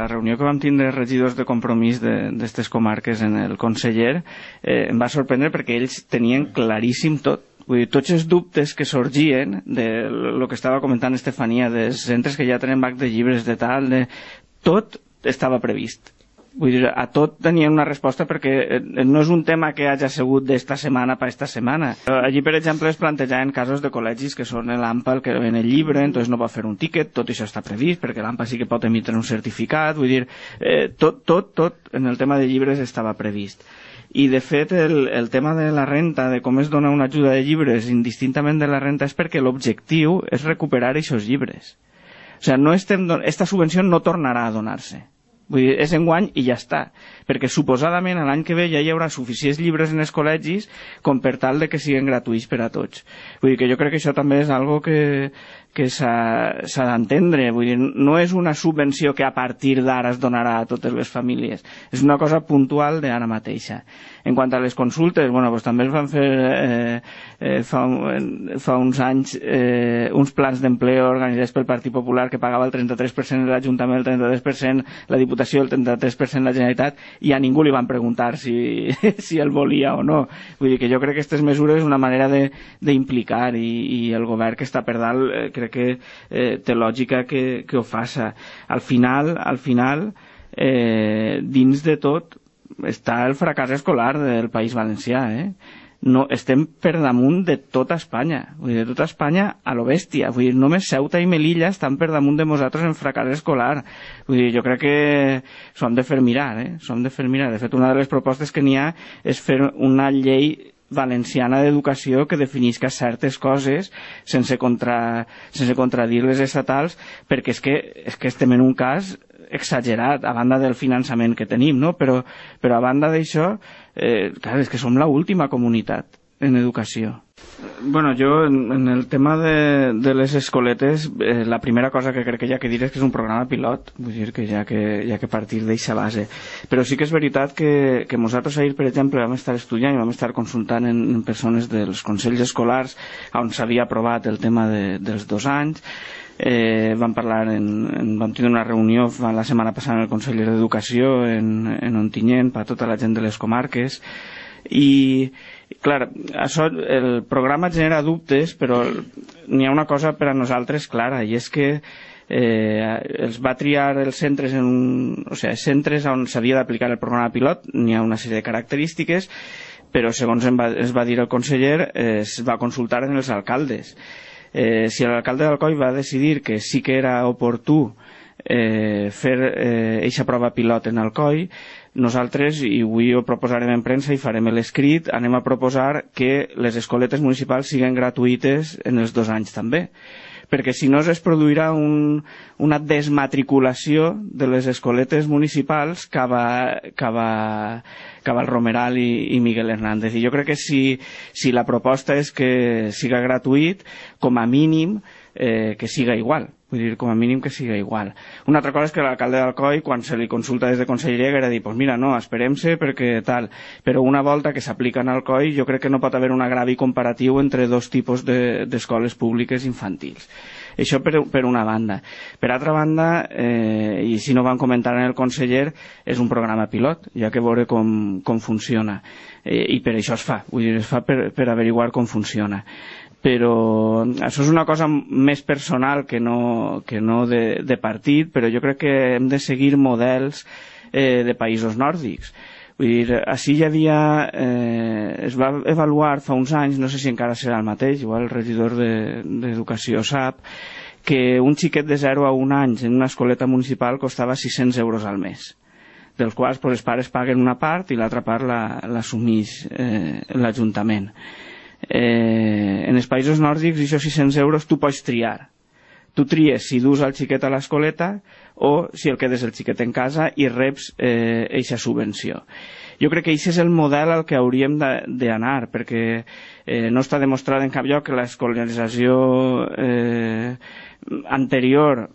La reunió que vam tindre regidors de compromís d'aquestes comarques en el conseller eh, em va sorprendre perquè ells tenien claríssim tot. Vull dir, tots els dubtes que sorgien de lo que estava comentant Estefania, dels centres que ja tenen bac de llibres, de tal, de... tot estava previst. Vull dir, a tot tenien una resposta perquè eh, no és un tema que hagi sigut d'esta setmana per esta setmana. Allí, per exemple, es plantejaven casos de col·legis que són l'AMPA el que ven el llibre, entonces no va fer un tiquet, tot això està previst, perquè l'AMPA sí que pot emitre un certificat, vull dir, eh, tot, tot, tot en el tema de llibres estava previst. I, de fet, el, el tema de la renta, de com es dona una ajuda de llibres indistintament de la renta, és perquè l'objectiu és recuperar aquests llibres. O sigui, no estem, esta subvenció no tornarà a donar-se Vull dir, és enguany i ja està. Perquè suposadament l'any que ve ja hi haurà suficients llibres en els col·legis com per tal de que siguin gratuïts per a tots. Vull dir que jo crec que això també és algo que, que s'ha d'entendre. Vull dir, no és una subvenció que a partir d'ara es donarà a totes les famílies. És una cosa puntual d'ara mateixa. En quant a les consultes, bueno, pues també es van fer eh, eh, fa, fa uns anys eh, uns plans d'empleo organitzats pel Partit Popular que pagava el 33% l'Ajuntament, el 33% la Diputació, el 33% la Generalitat, i a ningú li van preguntar si, si el volia o no. Vull dir que jo crec que aquestes mesures és una manera d'implicar i, i el govern que està per dalt eh, crec que eh, té lògica que, que ho faça. Al final, al final eh, dins de tot està el fracàs escolar del País Valencià, eh? no, estem per damunt de tota Espanya, vull dir, de tota Espanya a lo bèstia, vull dir, només Ceuta i Melilla estan per damunt de nosaltres en fracàs escolar, vull dir, jo crec que s'ho hem de fer mirar, eh? s'ho hem de fer mirar, de fet una de les propostes que n'hi ha és fer una llei valenciana d'educació que definisca certes coses sense, contra, sense contradir les estatals perquè és que, és que estem en un cas exagerat a banda del finançament que tenim, no? però, però a banda d'això, eh, clar, és que som l'última comunitat en educació. Bueno, jo en, en el tema de, de les escoletes eh, la primera cosa que crec que hi ha que dir és que és un programa pilot, vull dir que hi ha que, hi ha que partir d'eixa base. Però sí que és veritat que, que nosaltres ahir, per exemple, vam estar estudiant i vam estar consultant en, en persones dels consells escolars on s'havia aprovat el tema de, dels dos anys eh, vam parlar en, en, vam tenir una reunió la setmana passada en el Consell d'Educació en, en Ontinyent per a tota la gent de les comarques. I clar, això, el programa genera dubtes però n'hi ha una cosa per a nosaltres clara i és que eh, els va triar els centres en un, o sigui, centres on s'havia d'aplicar el programa pilot n'hi ha una sèrie de característiques però segons va, es va dir el conseller eh, es va consultar en els alcaldes eh, si l'alcalde d'Alcoi va decidir que sí que era oportú eh, fer eixa eh, prova pilot en Alcoi, nosaltres, i avui ho proposarem en premsa i farem l'escrit, anem a proposar que les escoletes municipals siguin gratuïtes en els dos anys també perquè si no es produirà un, una desmatriculació de les escoletes municipals cap a, cap a, cap al Romeral i, i Miguel Hernández. I jo crec que si, si la proposta és que siga gratuït, com a mínim eh, que siga igual vull dir, com a mínim que siga igual. Una altra cosa és que l'alcalde d'Alcoi, quan se li consulta des de conselleria, era dir, pues mira, no, esperem-se perquè tal. Però una volta que s'aplica en Alcoi, jo crec que no pot haver un agravi comparatiu entre dos tipus d'escoles de, públiques infantils. Això per, per una banda. Per altra banda, eh, i si no van comentar en el conseller, és un programa pilot, ja que veure com, com funciona. Eh, I per això es fa, vull dir, es fa per, per averiguar com funciona però això és una cosa més personal que no, que no de, de partit, però jo crec que hem de seguir models eh, de països nòrdics. Vull dir, així hi havia, eh, es va avaluar fa uns anys, no sé si encara serà el mateix, igual el regidor d'Educació de, sap, que un xiquet de 0 a 1 anys en una escoleta municipal costava 600 euros al mes dels quals pues, els pares paguen una part i l'altra part l'assumís la, eh, l'Ajuntament eh, en els països nòrdics això 600 euros tu pots triar. Tu tries si dus el xiquet a l'escoleta o si el quedes el xiquet en casa i reps eixa eh, subvenció. Jo crec que aquest és el model al que hauríem d'anar perquè eh, no està demostrat en cap lloc que l'escolarització eh, anterior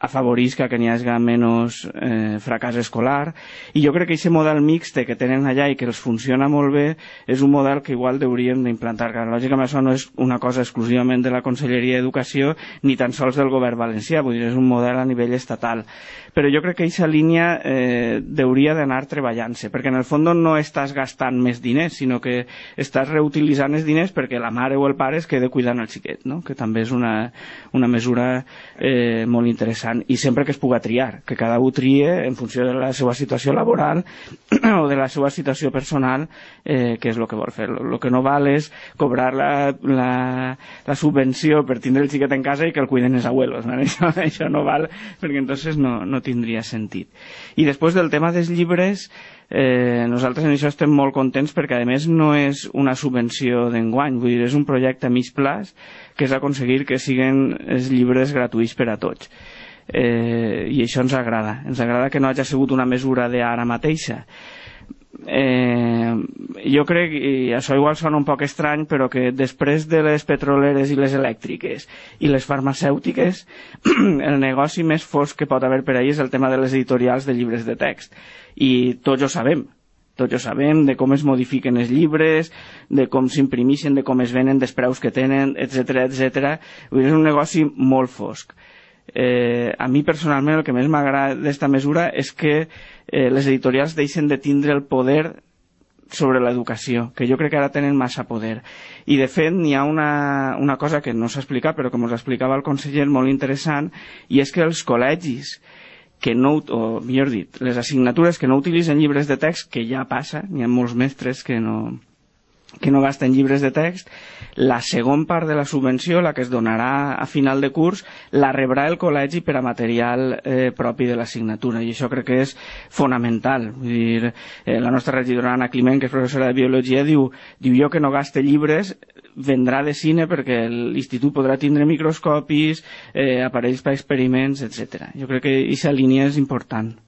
afavorisca que n'hi hagi menys eh, fracàs escolar. I jo crec que aquest model mixte que tenen allà i que els funciona molt bé és un model que igual hauríem d'implantar que lògicament això no és una cosa exclusivament de la Conselleria d'Educació ni tan sols del govern valencià, vull dir, és un model a nivell estatal. Però jo crec que aquesta línia eh, hauria d'anar treballant-se perquè en el fons no estàs gastant més diners sinó que estàs reutilitzant els diners perquè la mare o el pare es quede cuidant el xiquet no? que també és una, una mesura eh, molt interessant interessant i sempre que es puga triar, que cada un trie en funció de la seva situació laboral o de la seva situació personal eh, que és el que vol fer. El que no val és cobrar la, la, la subvenció per tindre el xiquet en casa i que el cuiden els abuelos. No? Això, això no val perquè entonces no, no tindria sentit. I després del tema dels llibres eh, nosaltres en això estem molt contents perquè a més no és una subvenció d'enguany, vull dir, és un projecte a mig plaç que és aconseguir que siguin els llibres gratuïts per a tots. Eh, i això ens agrada. Ens agrada que no hagi sigut una mesura d'ara mateixa eh, jo crec, i això igual sona un poc estrany, però que després de les petroleres i les elèctriques i les farmacèutiques, el negoci més fosc que pot haver per ahir és el tema de les editorials de llibres de text. I tots ho sabem, tots ho sabem, de com es modifiquen els llibres, de com s'imprimixen, de com es venen, dels preus que tenen, etc etc. És un negoci molt fosc eh, a mi personalment el que més m'agrada d'esta mesura és que eh, les editorials deixen de tindre el poder sobre l'educació, que jo crec que ara tenen massa poder. I de fet n'hi ha una, una cosa que no s'ha explicat però com us explicava el conseller molt interessant i és que els col·legis que no, o millor dit, les assignatures que no utilitzen llibres de text, que ja passa, n'hi ha molts mestres que no, que no gasten llibres de text, la segon part de la subvenció, la que es donarà a final de curs, la rebrà el col·legi per a material eh, propi de l'assignatura, i això crec que és fonamental. Vull dir, eh, la nostra regidora Anna Climent, que és professora de Biologia, diu, diu jo que no gaste llibres, vendrà de cine perquè l'institut podrà tindre microscopis, eh, aparells per experiments, etc. Jo crec que aquesta línia és important.